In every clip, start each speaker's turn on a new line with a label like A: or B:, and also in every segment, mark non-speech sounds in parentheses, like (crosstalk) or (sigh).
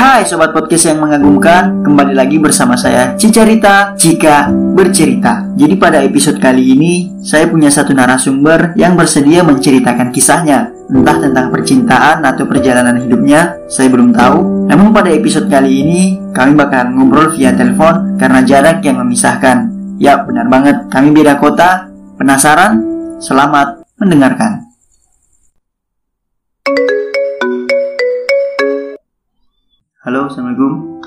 A: Hai Sobat Podcast yang mengagumkan Kembali lagi bersama saya Cicarita Jika Bercerita. Jadi pada episode kali ini Saya punya satu narasumber yang bersedia menceritakan kisahnya. Entah tentang percintaan atau perjalanan hidupnya Saya belum tahu. Namun pada episode kali ini Kami bakalan ngobrol via telepon Karena jarak yang memisahkan. Ya benar banget. Kami beda kota. Penasaran? Selamat mendengarkan Halo, Assalamualaikum.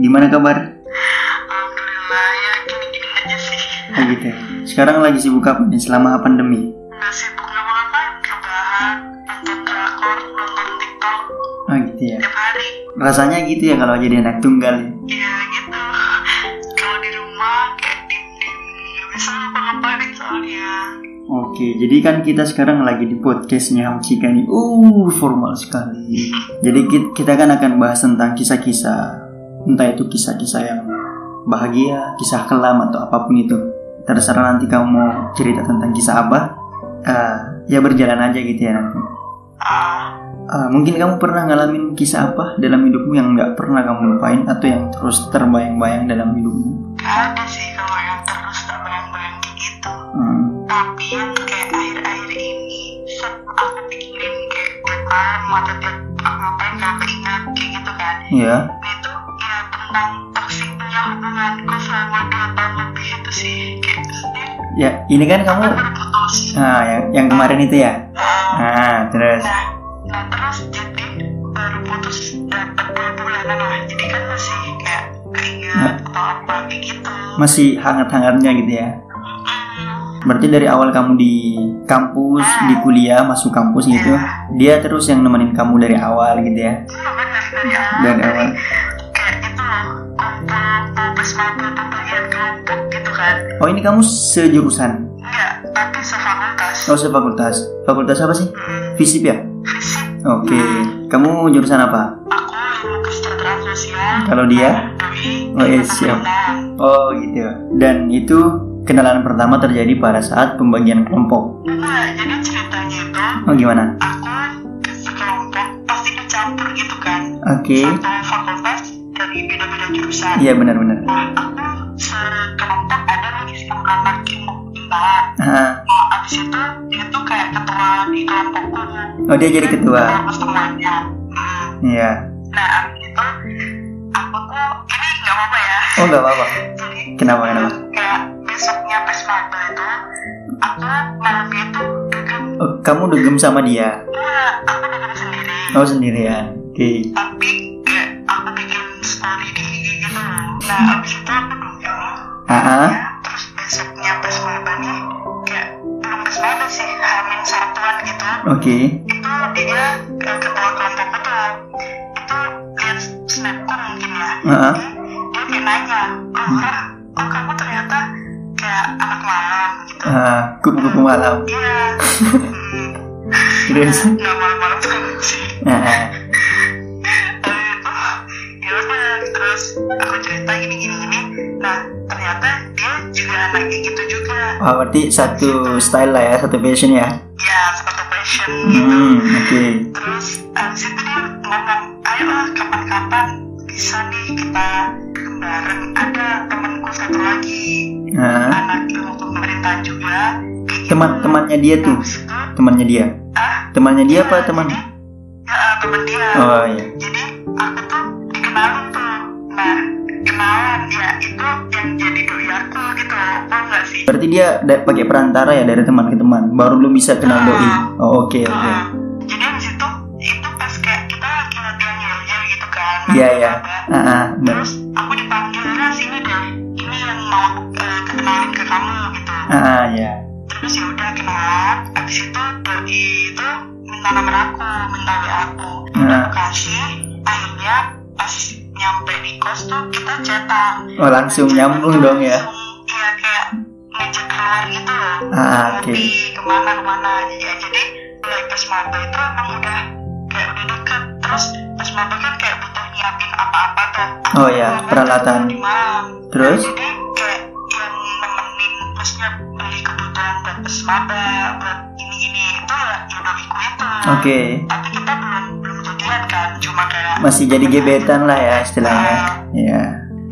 A: Gimana kabar?
B: Alhamdulillah ya gini-gini aja sih
A: Ah gitu ya. Sekarang lagi sibuk apa nih selama pandemi?
B: Nggak sibuk ngapa-ngapain Rebahan, nonton drakor, nonton tiktok
A: Ah gitu ya.
B: Tiap hari
A: Rasanya gitu ya kalau jadi anak tunggal ya.
B: Iya gitu Kalau di rumah kayak diem-diem Nggak bisa ngapa-ngapain soalnya
A: Oke, jadi kan kita sekarang lagi di podcastnya Om Cika nih. Uh, formal sekali. Jadi ki- kita kan akan bahas tentang kisah-kisah. Entah itu kisah-kisah yang bahagia, kisah kelam atau apa pun itu. Terserah nanti kamu mau cerita tentang kisah apa. eh, ya berjalan aja gitu ya nanti.
B: Ah,
A: mungkin kamu pernah ngalamin kisah apa dalam hidupmu yang nggak pernah kamu lupain atau yang terus terbayang-bayang dalam hidupmu?
B: nggak ada sih kalau yang terus terbayang-bayang gitu
A: Hmm.
B: Yang kayak akhir-akhir ini aku pikirin kayak tiap malam atau tiap ngapain kalau keingat kayak gitu kan
A: Ya.
B: Nah, itu ya tentang toksiknya hubunganku selama dua tahun lebih itu sih kayak
A: Ya, ini kan kamu
B: baru putus
A: ah yang, yang kemarin itu ya. Ah, terus.
B: nah, nah terus jadi baru putus dapat dua bulanan lah jadi kan masih kayak keingat atau apa kayak gitu
A: Masih hangat-hangatnya gitu ya.
B: Hmm,
A: Berarti dari awal kamu di kampus, di kuliah, masuk kampus gitu, dia terus yang nemenin kamu dari awal gitu ya.
B: iya benar dari awal
A: Dari awal.
B: kayak itu bersama pembagian kelompok gitu kan
A: Oh, ini kamu sejurusan.
B: enggak tapi sefakultas
A: Oh, sefakultas. Fakultas apa sih?
B: Hmm,
A: Fisip ya?
B: fisik
A: Oke. Kamu jurusan apa?
B: aku ilmu kesejahteraan sosial
A: Kalau dia? Oh, iya, siap. Oh, gitu. Dan itu kenalan pertama terjadi pada saat pembagian kelompok.
B: Enggak, jadi ceritanya itu
A: Oh, gimana?
B: aku sekelompok pasti dicampur gitu kan
A: Oke.
B: satu fakultas dari beda-beda jurusan
A: Iya, benar-benar.
B: nah aku sekelompok ada lagi sama anak ilmu pemerintahan
A: Ah,
B: nah abis itu dia tuh kayak ketua di kelompokku
A: Oh, dia jadi ketua.
B: ketua semuanya hmm.
A: Iya.
B: nah abis itu aku tuh ini nggak apa-apa ya
A: Oh, nggak apa-apa. Kenapa, kenapa? Kamu dugem sama dia?
B: Enggak, aku dugem sendiri.
A: Oh, sendirian. Oke.
B: tapi kayak aku bikin story di IG gitu nah abis itu aku dugem.
A: Ah,
B: ya, terus besoknya pas maba nih kayak belum pas maba sih hamin satuan gitu.
A: Oke.
B: itu dia ketua kelompokku tuh itu lihat snapku mungkin ya.
A: Ah,
B: dia kayak nanya oh Ram, oh kamu ternyata kayak anak malam gitu.
A: Ah, kupu-kupu malam.
B: iya (laughs)
A: Terus?
B: nggak malam-malam
A: ah.
B: Habis itu ya udah terus aku cerita gini gini gini nah ternyata dia juga anak kayak gitu juga
A: Oh, berarti satu style lah ya, satu fashion ya.
B: ya sepatu fashion gitu
A: Hmm, oke.
B: terus abis itu dia ngomong ayolah kapan-kapan bisa nih kita bareng ada temanku satu lagi
A: Ah,
B: anak ilmu pemerintahan juga gitu.
A: teman-temannya dia tuh,
B: itu,
A: temannya dia.
B: Ah
A: Temannya dia apa teman?
B: jadi, ya ah, teman dia
A: Oh iya.
B: jadi aku tuh dikenalin tuh nah kenalan ya itu yang jadi doi aku gitu loh tau nggak sih
A: Berarti dia da- pakai perantara ya dari teman ke teman, baru lu bisa kenal doi. Oh oke oke.
B: Ah, jadi abis itu itu pas kayak kita lagi latihan yel gitu kan
A: Iya iya.
B: Nah,
A: ah, benar.
B: terus aku dipanggil nah sini deh ini yang mau eh, kenalin ke kamu gitu
A: Ah, ah, ya.
B: terus ya udah kenalan abis itu doi itu minta nomor aku minta wa aku
A: Nah.
B: aku kasih akhirnya pas nyampe di kos tuh kita chatan
A: Oh langsung nyambung dong ya.
B: Iya kayak ngajak keluar gitu loh
A: Ah, oke.
B: ngopi ke mana ke mana ya jadi mulai pas maba itu emang udah kayak udah deket terus pas maba kan kayak butuh nyiapin apa-apa tuh
A: Oh ya, peralatan.
B: di malam
A: Terus?
B: jadi pas maba buat ini ini. Itu ya ya doiku itu.
A: Oke.
B: tapi kita belum belum jadian kan cuma kayak
A: masih jadi gebetan lah ya istilahnya. Ya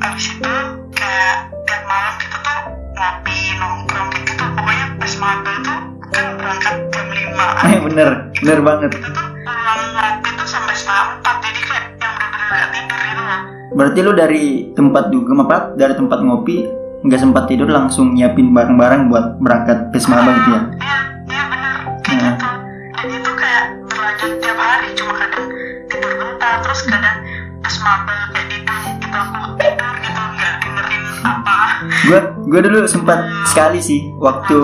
B: abis itu kayak tiap malam kita tuh ngopi nongkrong kayak gitu. Pokoknya pas maba tuh kan berangkat jam lima. (laughs)
A: Eh bener bener banget.
B: kita tuh pulang ngopi tuh sampai setengah empat. Jadi kayak yang bener-bener gak tidur gitu
A: berarti lu dari tempat dugem apa? Dari tempat ngopi nggak sempat tidur langsung nyiapin barang-barang buat berangkat ke Semaba gitu ya?
B: Iya iya bener. Kayak
A: Hmm.
B: gitu. Dan itu kayak berlanjut tiap hari cuma kadang tidur bentar terus kadang pas maba kayak tidur kita aku tidur gitu nggak dengerin apa.
A: Gue gue dulu sempat sekali sih waktu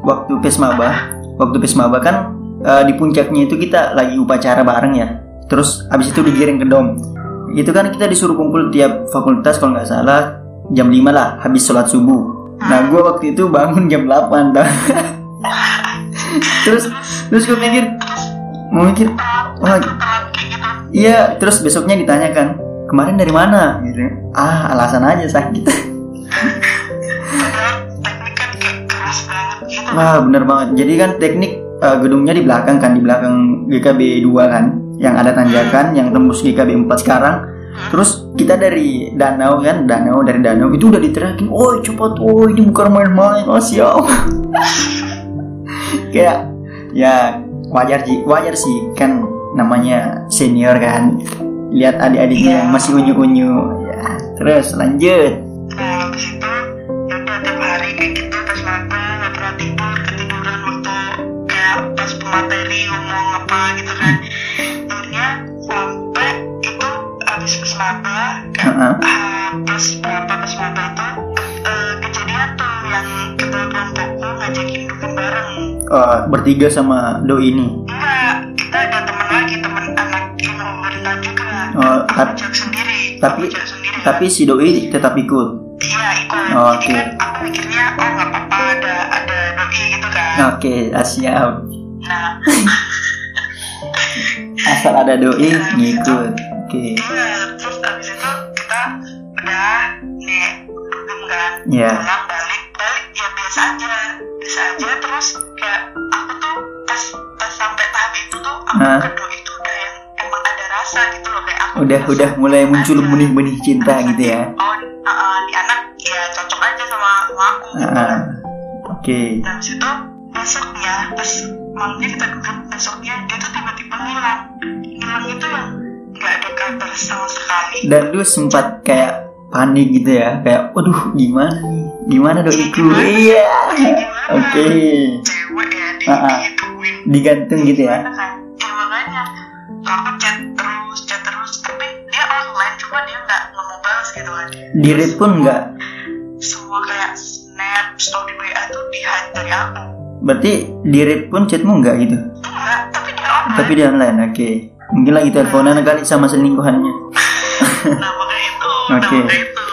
A: waktu pesmaba waktu pesmaba kan eh, di puncaknya itu kita lagi upacara bareng ya. Terus abis itu digiring ke dom. Itu kan kita disuruh kumpul tiap fakultas kalau nggak salah jam 5 lah habis sholat subuh. Nah gue waktu itu bangun jam 8 dah terus terus gue mikir mau mikir wah iya terus besoknya ditanyakan kemarin dari mana? Gitu. Ah alasan aja sakit. Wah bener banget. Jadi kan teknik eh, gedungnya di belakang kan di belakang GKB 2 kan, yang ada tanjakan, yang tembus GKB 4 sekarang. Terus kita dari danau kan, danau dari danau itu udah diteriakin, oi cepat, oi ini bukan main-main, oh siap. (laughs) Kayak ya wajar sih, wajar sih kan namanya senior kan. Lihat adik-adiknya yang masih unyu-unyu. Ya, terus lanjut.
B: nah habis itu ya udah tiap hari kayak gitu pas maba nggak pernah tidur ketiduran waktu kayak pas pemateri ngomong apa gitu ah, pas berapa pas maba itu eh, kejadian tuh yang ketua kelompokku ngajakin dukung bareng
A: Eh, bertiga sama doi ini.
B: enggak kita ada teman lagi teman anak ilmu pemerintahan juga
A: Oh,
B: aku ajak sendiri
A: tapi
B: aku sendiri
A: tapi si doi tetap ikut.
B: Iya ikut.
A: Oh, oke.
B: kan aku mikirnya oh nggak apa-apa ada ada doi gitu kan.
A: Oke, ah, siap.
B: Nah (laughs)
A: Asal ada doi ngikut. Oke.
B: iya kan. Pulang balik balik ya biasa aja biasa aja terus kayak aku tuh pas pas sampai tahap itu tuh aku
A: Hah?
B: ke doi itu udah yang emang ada rasa gitu loh kayak aku
A: Udah udah mulai muncul benih-benih cinta gitu ya.
B: Oh uh, uh, di anak ya cocok aja sama, sama aku. gitu.
A: Ah, Oke.
B: Dan habis itu besoknya pas malamnya kita duduk besoknya dia tuh tiba-tiba ngilang ngilang itu yang nggak ada kabar sama sekali
A: Dan lu sempat kayak panik gitu ya, kayak waduh gimana nih? Gimana doiku? Iya. Oke.
B: cewek ya di,
A: Digantung gitu ya.
B: Kan ya makanya aku chat terus chat terus tapi dia online cuma dia nggak nggak gitu kan
A: Di read pun enggak.
B: semua kayak snap story wa tuh di hide dari aku
A: Berarti di read pun chatmu enggak gitu.
B: enggak tapi dia online
A: Tapi di online, oke. Mungkin lagi teleponan kali sama selingkuhannya.
B: nah (laughs)
A: Oke.
B: nah itu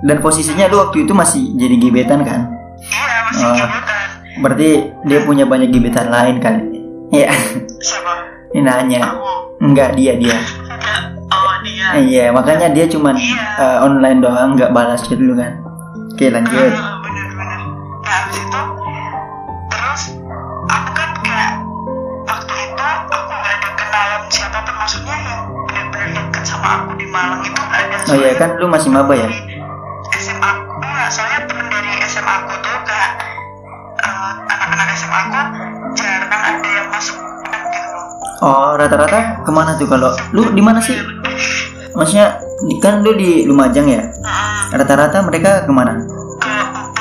A: Dan posisinya lu waktu itu masih jadi gebetan kan?
B: iya masih
A: Oh.
B: gebetan
A: Berarti dia punya banyak gebetan lain kali. Iya.
B: siapa
A: Ini nanya.
B: aku
A: Enggak dia dia.
B: oh dia
A: Iya, makanya dia cuman eh, online doang, nggak balas chat dulu kan. Oke, lanjut.
B: Ah, bener-bener nah habis itu terus aku kan kayak waktu itu aku nggak ada kenalan siapa pun maksudnya yang bener-bener dekat sama aku di Malang itu
A: Oh iya kan lu masih maba ya?
B: SMA aku enggak soalnya temen dari SMA aku tuh kayak eh, anak-anak SMA aku jarang ada yang masuk gitu loh
A: Oh, rata-rata ke mana tuh kalau lu di mana sih? Maksudnya kan lu di Lumajang ya? Rata-rata mereka ke mana?
B: ke UP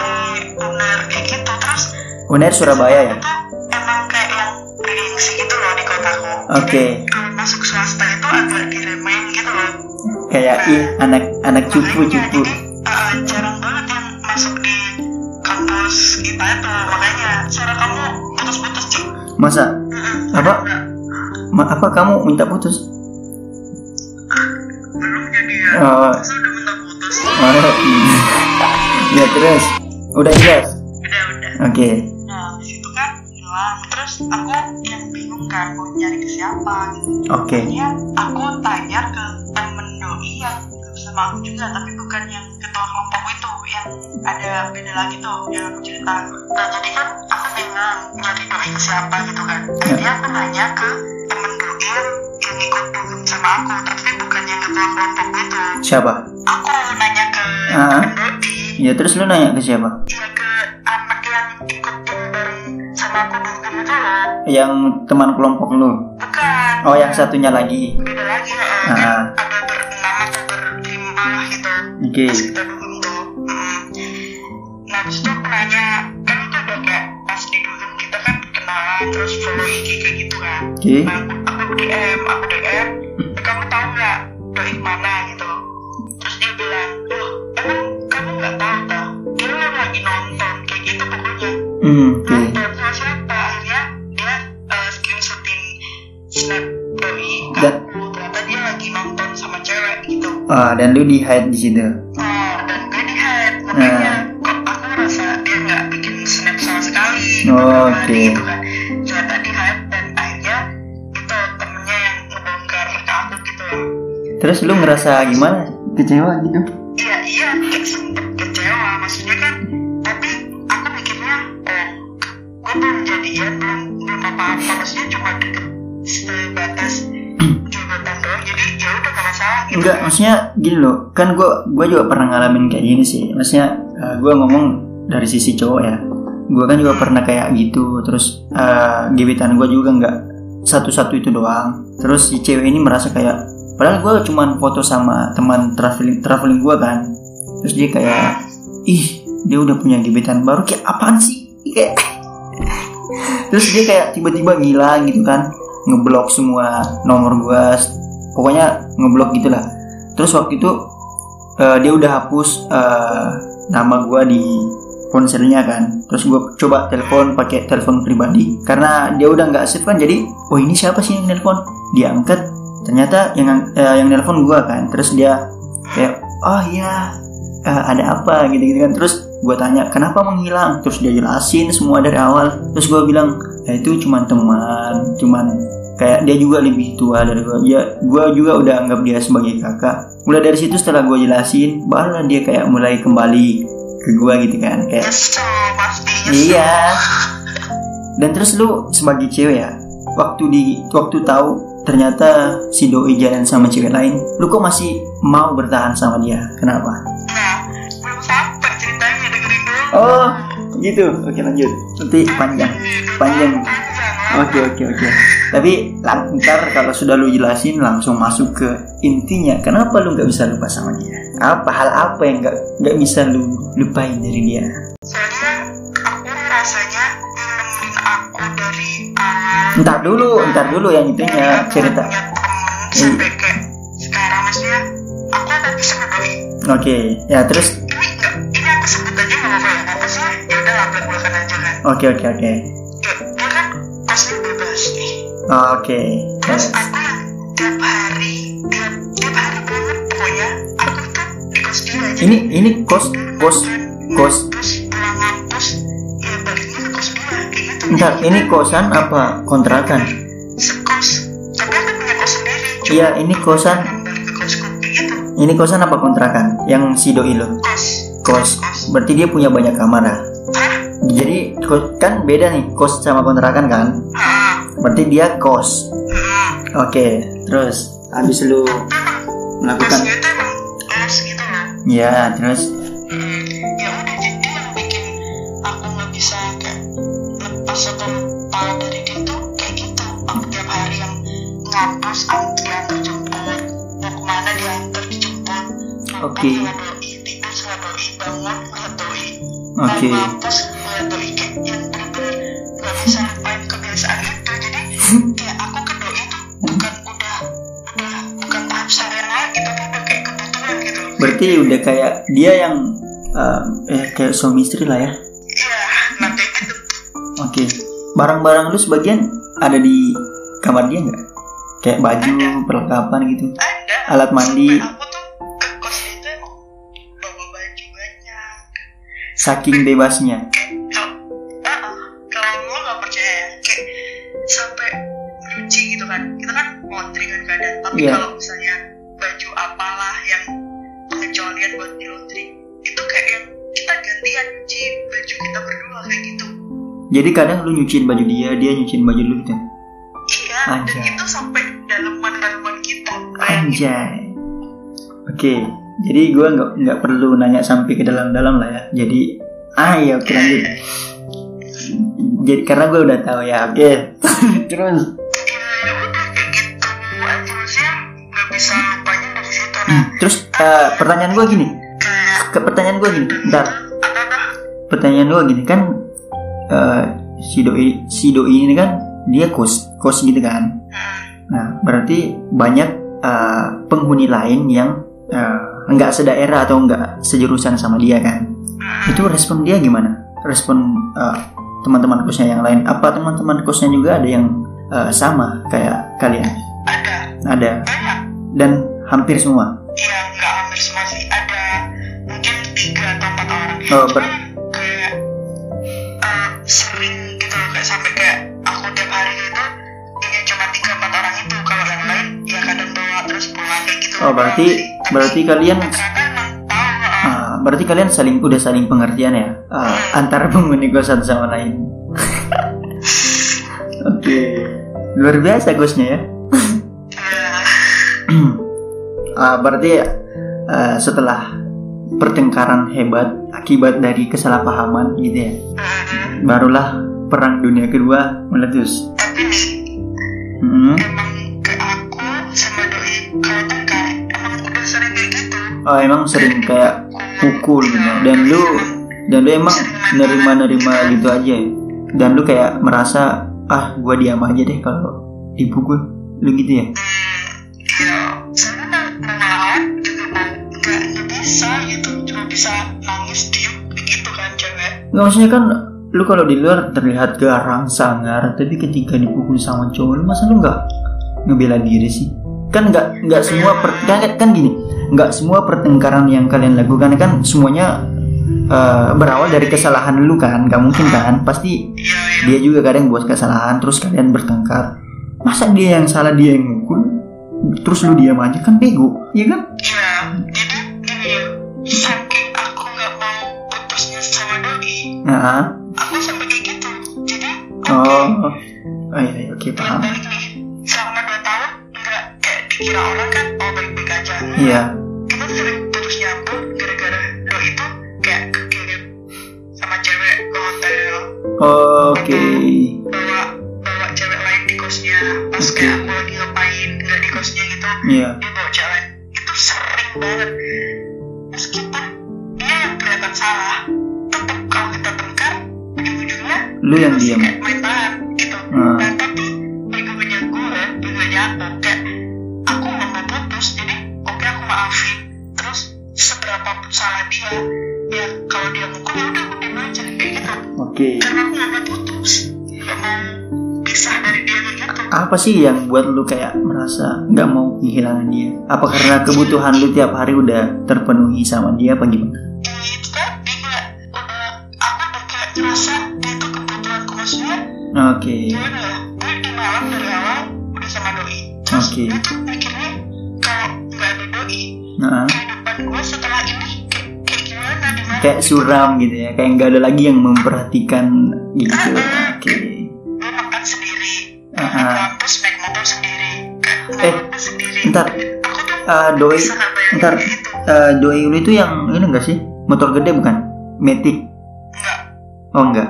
B: UNER kayak gitu terus
A: Uner Surabaya ya?
B: emang kayak yang bergengsi gitu loh di kotaku
A: Oke.
B: kalau
A: Kayak ih anak anak
B: Makanya
A: cupu-cupu.
B: jadi uh, jarang banget yang masuk di kampus kita itu makanya suara kamu putus-putus cuy
A: Masa apa? Ma- apa kamu minta putus?
B: belum jadi ya
A: Oh,
B: masa udah minta putus
A: oh, ya terus. Udah jelas.
B: udah udah
A: Oke.
B: nah di situ kan hilang terus aku yang bingung kan mau nyari ke siapa gitu
A: Oke.
B: Akhirnya aku tanya ke temen doi yang sama aku juga tapi bukan yang ketua kelompokku itu yang ada beda lagi tuh yang aku cerita nah jadi kan aku bingung nyari doi ke siapa gitu kan akhirnya aku nanya ke temen doi yang, ikut ke aku tapi bukan yang ketua kelompok gitu
A: Siapa?
B: aku nanya ke
A: Ah.
B: temen Dodi
A: Ya terus lu nanya ke siapa?
B: ya ke anak yang ikutin bareng sama aku dulu itu loh
A: Yang teman kelompok lu.
B: bukan
A: Oh yang satunya lagi.
B: beda lagi ya
A: Ah.
B: kan
A: Oke.
B: pas kita dugem tuh mm. nah terus tuh aku nanya kan itu udah kayak pas di dugem kita kan kenalan terus follow IG kayak gitu kan
A: Oke.
B: nah aku, aku DM aku DM "Eh, kamu tahu nggak doi mana gitu terus dia bilang loh emang kamu nggak tahu tau dia lagi nonton kayak gitu pokoknya
A: Hmm, oke.
B: nonton sama siapa akhirnya dia uh, screenshotin snap doi aku ternyata dia lagi nonton sama cewek gitu
A: Ah, dan lu di hide di situ.
B: Oh, dan gue di hide makanya kok aku ngerasa dia nggak bikin snap sama sekali
A: Oh, oke.
B: hari gitu kan ternyata di hide dan akhirnya itu temennya yang ngebongkar ke aku gitu loh
A: Terus lu ngerasa gimana? Kecewa gitu?
B: iya iya sempet kecewa maksudnya kan tapi aku mikirnya oh gue belum jadian belum belum apa apa maksudnya cuma deket gitu
A: Enggak, maksudnya gini loh. Kan gua gua juga pernah ngalamin kayak gini sih. Maksudnya eh, gua ngomong dari sisi cowok ya. Gua kan juga pernah kayak gitu. Terus eh, gebetan gua juga nggak satu-satu itu doang. Terus si cewek ini merasa kayak padahal gua cuman foto sama teman traveling traveling gua kan. Terus dia kayak ih dia udah punya gebetan baru kayak apaan sih? Kayak (laughs) terus dia kayak tiba-tiba ngilang gitu kan ngeblok semua nomor gua pokoknya ngeblok gitulah. Terus waktu itu eh, dia udah hapus eh, nama gua di ponselnya kan. Terus gua coba telepon pakai telepon pribadi. Karena dia udah nggak save kan jadi oh ini siapa sih yang nelpon? Dia angkat ternyata yang eh, yang nelpon gua kan. Terus dia kayak oh iya eh, ada apa? Gitu gitu kan. Terus gue tanya kenapa menghilang? Terus dia jelasin semua dari awal. Terus gue bilang ya itu cuman teman cuman kayak dia juga lebih tua dari gue ya gue juga udah anggap dia sebagai kakak. Mulai dari situ setelah gue jelasin barulah dia kayak mulai kembali ke gue gitu kan kayak
B: nyesel pasti. Nyesel
A: iya. Dan terus lu sebagai cewek ya waktu di waktu tahu ternyata si doi jalan sama cewek lain lu kok masih mau bertahan sama dia? Kenapa?
B: Nah belum sampai ceritanya dengerin dulu.
A: Oh gitu. Oke lanjut. Nanti panjang. Panjang. Oke oke oke. Tapi ntar kalau sudah lu jelasin langsung masuk ke intinya kenapa lu nggak bisa lupa sama dia? Apa hal apa yang nggak nggak bisa lu lupain dari dia?
B: Soalnya aku rasanya yang nemenin aku dari awal.
A: Ntar dulu ntar dulu yang itunya
B: aku
A: cerita.
B: punya temen sampai kayak sekarang maksudnya aku ada bisa ngedoi
A: oke. Ya terus?
B: Ini ini aku sebut aja nggak apa-apa. apa aja kan
A: oke oke oke.
B: Ya dia kan kosnya bebas nih
A: Oh, oke.
B: Terus
A: Ya.
B: aku yang tiap hari tiap tiap hari banget pokoknya aku tuh di kos dia aja.
A: Ini ini kos kos kos.
B: terus pulang ngampus ya baliknya ke kos dia kayak gitu.
A: Ntar ini kosan apa kontrakan?
B: Sekos. Tapi aku punya kos sendiri
A: iya ini kosan.
B: gitu.
A: Ini kosan apa kontrakan? Yang si doi lo?
B: Kos.
A: Kos. Berarti dia punya banyak kamar ya? Jadi kan beda nih kos sama kontrakan kan? Berarti dia kos. Oke terus habis lu melakukan
B: gitu loh
A: ya terus?
B: Hmm, ya udah jadi yang bikin aku nggak bisa kayak lepas atau lepas dari dia tuh kayak gitu. Aku tiap hari yang ngampus antar diantar jemput. Mau ke mana diantar dijemput. Nonton
A: Oke.
B: tidur bangun ngampus kayak yang bener-bener nggak bisa lupain kebiasaan itu jadi kayak aku ke doi tuh bukan udah udah bukan tahap sayang lagi tapi udah kayak kebutuhan gitu
A: berarti udah kayak dia yang eh, eh kayak suami istri lah ya?
B: Iya nah kayak gitu
A: oke. Barang-barang lu sebagian ada di kamar dia nggak? Kayak baju perlengkapan gitu?
B: Ada.
A: Alat mandi.
B: sampai aku tuh ke kos itu emang bawa baju banyak.
A: Saking bebasnya
B: tapi
A: Iya.
B: kalau misalnya baju apalah yang pengecualian buat di laundry itu kayak yang kita gantian nyuci baju kita berdua kayak gitu
A: jadi kadang lu nyuciin baju dia dia nyuciin baju lu gitu
B: iya
A: Anjay.
B: dan itu sampai daleman daleman kita
A: Anjay. Oke, jadi gue nggak nggak perlu nanya sampai ke dalam-dalam lah ya. Jadi, ah ya oke lanjut. (laughs) Jadi karena gue udah tahu ya. Oke, terus. Hmm, Terus eh, pertanyaan gue gini. Ke pertanyaan gue gini. Bentar. Pertanyaan gue gini kan. eh, si doi si doi ini kan dia kos kos gitu kan. Nah, berarti banyak eh, penghuni lain yang eh, nggak sedaerah atau nggak sejurusan sama dia kan. Itu respon dia gimana? Respon eh, teman-teman kosnya yang lain? Apa teman-teman kosnya juga ada yang eh, sama kayak kalian?
B: ada
A: Ada dan hampir semua.
B: Iya, nggak hampir semua sih. Ada mungkin tiga atau empat orang.
A: Oh, ber-
B: kayak uh, sering gitu loh, kayak sampai kayak aku tiap hari gitu, ini cuma tiga empat orang itu. Kalau yang lain ya kadang bawa terus pulang kayak gitu.
A: Oh, berarti
B: Tapi
A: berarti kalian
B: uh,
A: ah, berarti kalian saling udah saling pengertian ya ah, antara penghuni kos satu sama lain. (laughs) Oke, luar biasa kosnya ya. (clears throat)
B: uh,
A: berarti ah, setelah pertengkaran hebat akibat dari kesalahpahaman gitu ya,
B: uh,
A: barulah perang dunia kedua meletus.
B: tapi nih,
A: Hmm.
B: emang kayak aku sama doi kalau tengkar emang udah sering kayak gitu.
A: Oh emang sering kayak pukul gitu. Dan lu dan lu emang nerima-nerima gitu aja ya. Dan lu kayak merasa ah gua diam aja deh kalau dipukul. Lu gitu ya.
B: ya bisa nangis diem begitu kan cewek
A: Nggak maksudnya kan lu kalau di luar terlihat garang sangar tapi ketika dipukul sama cowok lu masa lu nggak ngebela diri sih? Kan nggak nggak semua per, kan, kan gini nggak semua pertengkaran yang kalian lakukan kan semuanya eh, berawal dari kesalahan lu kan nggak mungkin kan? Pasti
B: iya iya.
A: dia juga kadang buat kesalahan terus kalian bertengkar. Masa dia yang salah dia yang mukul? Terus lu diam aja kan bego ya kan?
B: Iya jadi gini
A: nah
B: aku sampai kayak gitu jadi
A: oh oh iya, iya, oke
B: yang
A: paham.
B: balik nih selama dua tahun nggak kayak dikira orang kan oh baik-baik aja. Enggak.
A: iya.
B: Kita sering putus nyambung gara-gara doi itu kayak kekirim sama cewek ke hotel.
A: Oke.
B: Bawa bawa cewek lain di kosnya pas
A: Oke.
B: kayak aku lagi ngapain nggak di kosnya gitu
A: iya.
B: dia bawa cewek itu sering banget
A: lu yang diam
B: main gitu.
A: Hmm.
B: nah tapi begonya gue begonya aku kayak aku nggak mau putus jadi oke aku maafin. Terus seberapa pun salah dia ya kalau dia mukul ya udah aku diem aja kayak gitu.
A: Oke.
B: Karena aku nggak mau putus. Nggak mau pisah dari dia kayak gitu.
A: Apa sih yang buat lu kayak merasa nggak mau kehilangan dia? Apa karena kebutuhan lu tiap hari udah terpenuhi sama dia apa gimana?
B: Ya, itu tadi udah aku udah kayak ngerasa
A: oke.
B: Gimana ya gue di malam dari awal udah sama doi terus
A: Oke.
B: gue tuh mikirnya kalau nggak ada doi
A: nah
B: kehidupan gue setelah ini kayak, kayak gimana di mana
A: kayak suram gitu ya kayak nggak ada lagi yang memperhatikan gitu. Oke.
B: Gue makan sendiri. Ke
A: ah.
B: kampus naik motor sendiri. Kayak
A: Eh,
B: sendiri.
A: ntar. Eh, doi ntar. eh, doi lu itu yang ini enggak sih? Motor gede bukan? Metik?
B: Enggak
A: oh enggak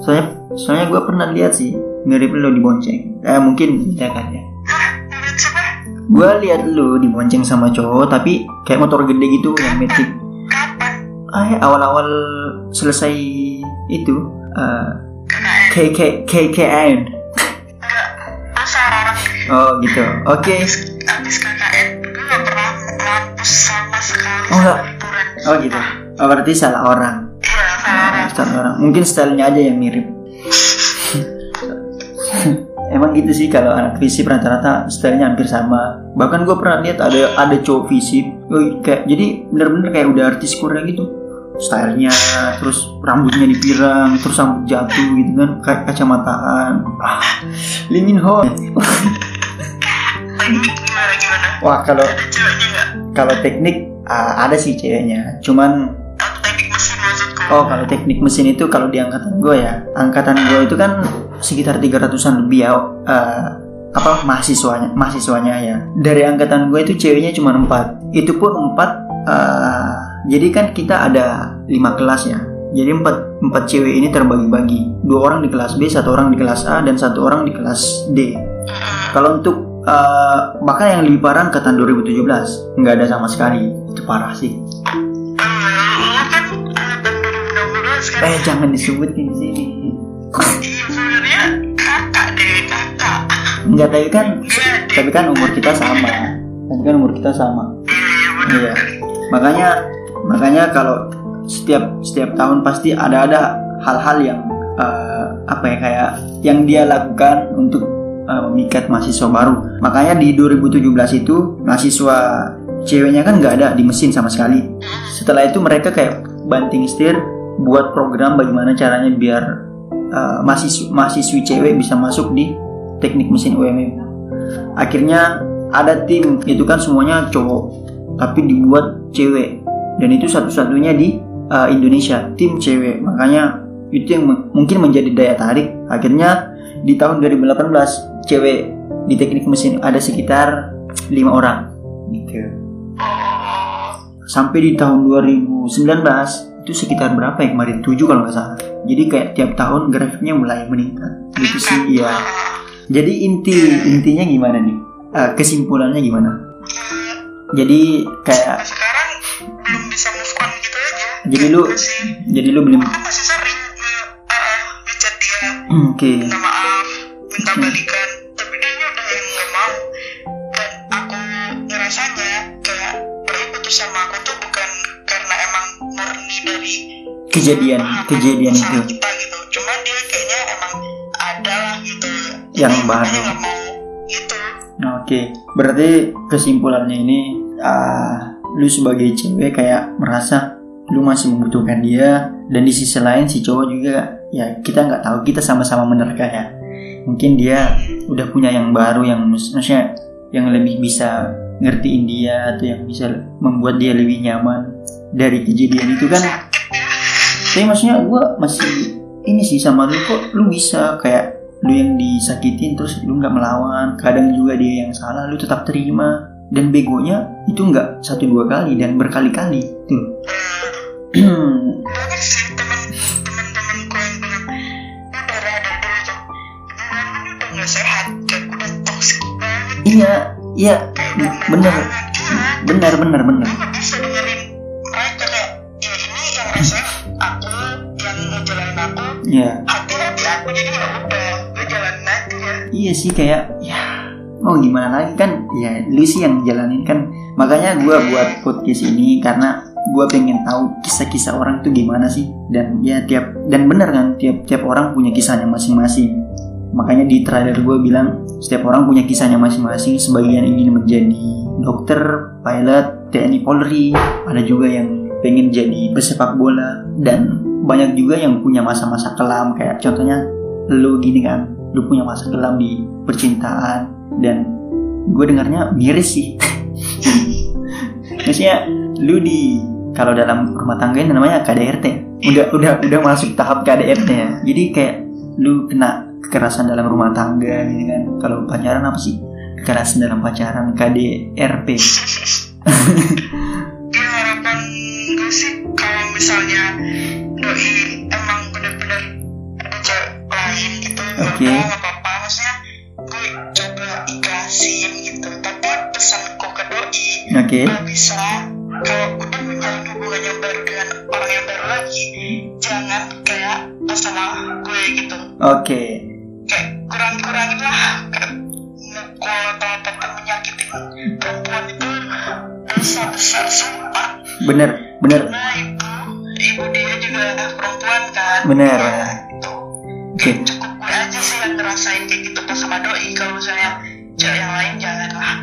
A: soalnya soalnya gue pernah lihat sih mirip lu dibonceng eh mungkin ya kan ya. Gue lihat lu dibonceng sama cowok tapi kayak motor gede gitu yang metik.
B: Kapan?
A: Ah ya, awal-awal selesai itu
B: KKN
A: KK KKN oh gitu. Oke.
B: Abis, abis KKN gue gak pernah ngampus sama sekali
A: Oh, enggak. oh gitu. Oh, berarti salah orang.
B: Iya salah orang.
A: Ah, salah orang. Mungkin stylenya aja yang mirip Emang gitu sih kalau anak visip rata-rata stylenya hampir sama. Bahkan gue pernah lihat ada ada cowok visip, kayak jadi bener-bener kayak udah artis Korea gitu. Stylenya, terus rambutnya dipirang, terus rambut jatuh gitu kan, kayak kacamataan. Ah, Lee Min Ho. Wah kalau kalau teknik ah, ada sih ceweknya, cuman Oh kalau teknik mesin itu kalau di angkatan gue ya. Angkatan gue itu kan sekitar 300an lebih ya eh, apa mahasiswanya mahasiswanya ya. Dari angkatan gue itu ceweknya cuma empat. Itu pun empat uh, jadi kan kita ada lima kelas ya. Jadi empat empat cewek ini terbagi-bagi. Dua orang di kelas B satu orang di kelas A dan satu orang di kelas D. Kalau untuk uh, bahkan yang lebih parah angkatan 2017 nggak ada sama sekali. Itu parah sih
B: eh
A: jangan disebutin di sini
B: sebenarnya kakak deh kakak.
A: Nggak tapi kan
B: Enggak
A: tapi kan umur kita sama. Tapi kan umur kita sama.
B: Iya bener
A: Iya. Makanya makanya kalau setiap setiap tahun pasti ada ada hal-hal yang eh, apa ya kayak yang dia lakukan untuk eh, memikat mahasiswa baru. Makanya di 2017 itu mahasiswa ceweknya kan nggak ada di mesin sama sekali. Setelah itu mereka kayak banting setir buat program bagaimana caranya biar eh, mahasiswa mahasiswi cewek bisa masuk di teknik mesin UMM. Akhirnya ada tim itu kan semuanya cowok tapi dibuat cewek. Dan itu satu-satunya di uh, Indonesia tim cewek. Makanya itu yang mungkin menjadi daya tarik. Akhirnya di tahun 2018 cewek di teknik mesin ada sekitar lima orang. Gitu. Sampai di tahun 2019 itu sekitar berapa ya? Kemarin 7 kalau nggak salah. Jadi kayak tiap tahun grafiknya mulai meningkat. Gitu sih ya jadi inti intinya gimana nih? Eh, kesimpulannya gimana? Jadi kayak
B: sekarang belum bisa move on gitu aja.
A: Jadi lu-
B: masih
A: jadi lu belum
B: aku masih sering uh, ngechat dia.
A: Oke.
B: Minta maaf minta balikan
A: kejadian kejadian itu.
B: Kita gitu. Cuma dia kayaknya emang ada lah gitu.
A: Yang baru.
B: gitu.
A: Oke. Berarti kesimpulannya ini ah, lu sebagai cewek kayak merasa lu masih membutuhkan dia dan di sisi lain si cowok juga ya kita nggak tahu. Kita sama-sama menerka ya. Mungkin dia udah punya yang baru yang maksudnya yang lebih bisa ngertiin dia atau yang bisa membuat dia lebih nyaman dari kejadian itu kan tapi maksudnya gue masih ini sih sama lu kok lu bisa kayak lu yang disakitin terus lu nggak melawan kadang juga dia yang salah lu tetap terima. Dan begonya itu nggak satu dua kali dan berkali-kali. Tuh.
B: Banyak sih teman teman-temanku yang bilang udah rada dulu tuh hubungan ini udah nggak sehat kayak udah toxic banget.
A: Iya iya.
B: Kayak udah
A: bener.
B: iya ya aku jadi udah gue jalanin aja.
A: Iya sih kayak ya mau gimana lagi kan? Ya lu sih yang jalanin kan. Makanya gue buat podcast ini karena gue pengen tahu kisah-kisah orang itu gimana sih? Dan ya tiap dan bener kan tiap tiap orang punya kisahnya masing-masing. Makanya di trailer gue bilang setiap orang punya kisahnya masing-masing. Sebagian ingin menjadi dokter pilot TNI Polri. Ada juga yang pengen jadi pesepak bola. Dan banyak juga yang punya masa-masa kelam kayak contohnya lu gini kan lu punya masa kelam di percintaan dan gue dengarnya miris sih. (laughs) Maksudnya lu di kalau dalam rumah tangga ini namanya KDRT udah udah udah masuk tahap KDRT ya jadi kayak lu kena kekerasan dalam rumah tangga gitu kan. Kalau pacaran apa sih? Kekerasan dalam pacaran KDRP
B: ya (laughs) harapan gue sih kalau misalnya doi emang bener-bener ada cewek lain gitu.
A: Oke.
B: apa nggak apa-apa. Maksudnya gue coba ikhlasin gitu. Tapi pesanku ke doi
A: oke.
B: nggak bisa kalau udah menjalin hubungan yang baru dengan orang yang baru lagi jangan kayak sama gue gitu.
A: Oke.
B: Kayak kurang-kurangin lah. Mukul atau apa pun menyakitin perempuan itu dosa besar sumpah.
A: Bener bener.
B: Nah perempuan kan.
A: Bener.
B: Ya, itu.
A: oke
B: Cukup gue aja sih yang ngerasain kayak gitu pas sama doi. Kalau misalnya cewek yang lain jangan lah.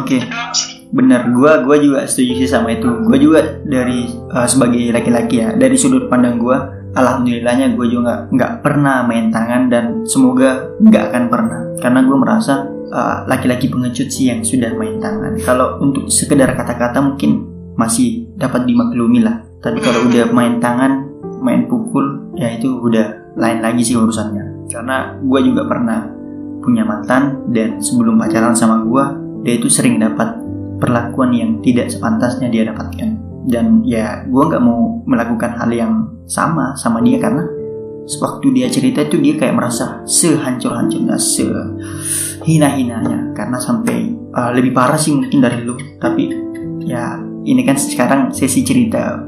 A: Oke.
B: Itu doang sih.
A: bener gua gua juga setuju sih sama itu gua juga dari uh, sebagai laki-laki ya dari sudut pandang gua alhamdulillahnya gue juga nggak nggak pernah main tangan dan semoga nggak akan pernah karena gue merasa uh, laki-laki pengecut sih yang sudah main tangan kalau untuk sekedar kata-kata mungkin masih dapat dimaklumi lah tapi kalau udah main tangan main pukul ya itu udah lain lagi sih urusannya. Karena gue juga pernah punya mantan dan sebelum pacaran sama gue dia itu sering dapat perlakuan yang tidak sepantasnya dia dapatkan. Dan ya gue nggak mau melakukan hal yang sama sama dia karena sewaktu dia cerita itu dia kayak merasa sehancur-hancurnya sehina-hinanya. Karena sampai uh, lebih parah sih mungkin dari lu. Tapi ya ini kan sekarang sesi cerita.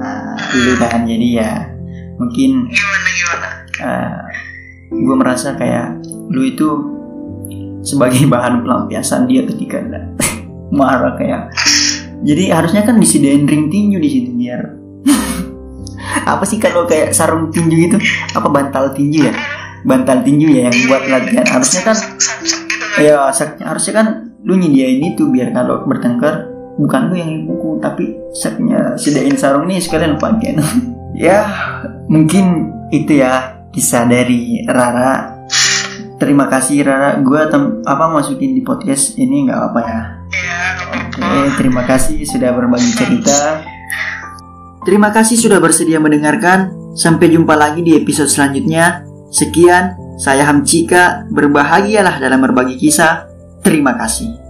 A: Uh, dulu kan. Jadi ya mungkin
B: gimana gimana?
A: uh, gue merasa kayak lu itu sebagai (laughs) bahan pelampiasan dia ketika (laughs) marah kayak jadi harusnya kan disediain ring tinju di situ biar (laughs) apa sih kalau kayak sarung tinju gitu? Apa bantal tinju ya? Bantal tinju ya yang buat latihan. Harusnya kan ya harusnya kan lu nyediain itu biar kalau bertengkar bukan lu yang pukul tapi saknya sediain sarung nih sekalian pakai ya mungkin itu ya kisah dari Rara terima kasih Rara gue apa masukin di podcast ini nggak apa ya
B: Iya,
A: Oke,
B: apa-apa.
A: terima kasih sudah berbagi cerita. Terima kasih sudah bersedia mendengarkan. Sampai jumpa lagi di episode selanjutnya. Sekian, saya Hamcika. Berbahagialah dalam berbagi kisah. Terima kasih.